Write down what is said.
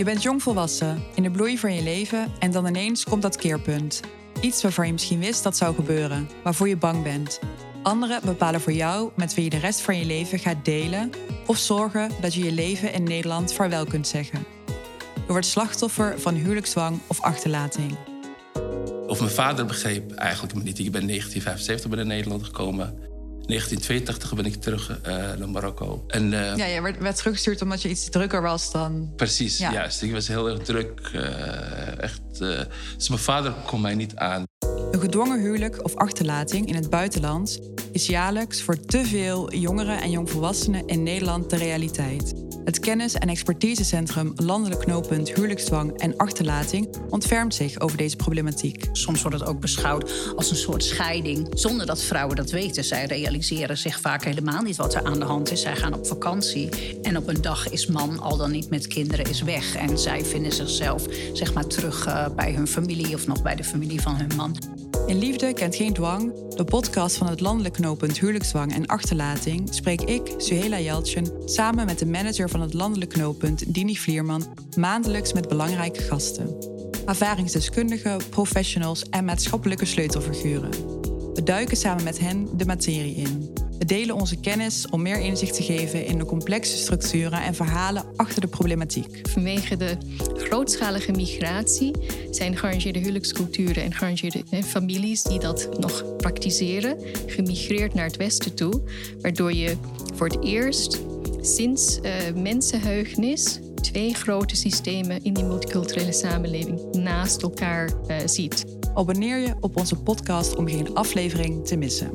Je bent jongvolwassen, in de bloei van je leven en dan ineens komt dat keerpunt. Iets waarvan je misschien wist dat zou gebeuren, waarvoor je bang bent. Anderen bepalen voor jou met wie je de rest van je leven gaat delen of zorgen dat je je leven in Nederland vaarwel kunt zeggen. Je wordt slachtoffer van huwelijksdwang of achterlating. Of mijn vader begreep eigenlijk me niet. Ik ben in 1975 naar Nederland gekomen. 1982 ben ik terug uh, naar Marokko. En, uh, ja, je werd, werd, teruggestuurd omdat je iets drukker was dan... Precies, ja. juist. Ik was heel erg druk. Uh, echt, dus mijn vader kon mij niet aan. Een gedwongen huwelijk of achterlating in het buitenland is jaarlijks voor te veel jongeren en jongvolwassenen in Nederland de realiteit. Het kennis- en expertisecentrum Landelijk Knooppunt Huwelijksdwang en Achterlating ontfermt zich over deze problematiek. Soms wordt het ook beschouwd als een soort scheiding, zonder dat vrouwen dat weten. Zij realiseren zich vaak helemaal niet wat er aan de hand is. Zij gaan op vakantie en op een dag is man al dan niet met kinderen is weg. En zij vinden zichzelf zeg maar terug uh, bij hun familie of nog bij de familie van hun man. In Liefde kent geen dwang, de podcast van het landelijk knooppunt Huwelijksdwang en Achterlating, spreek ik, Suhela Jeltjen, samen met de manager van het landelijk knooppunt, Dini Vlierman, maandelijks met belangrijke gasten. Ervaringsdeskundigen, professionals en maatschappelijke sleutelfiguren. We duiken samen met hen de materie in. We delen onze kennis om meer inzicht te geven in de complexe structuren en verhalen achter de problematiek. Vanwege de grootschalige migratie zijn gearrangeerde huwelijksculturen en gearrangeerde families die dat nog praktiseren, gemigreerd naar het westen toe, waardoor je voor het eerst sinds uh, mensenheugenis twee grote systemen in die multiculturele samenleving naast elkaar uh, ziet. Abonneer je op onze podcast om geen aflevering te missen.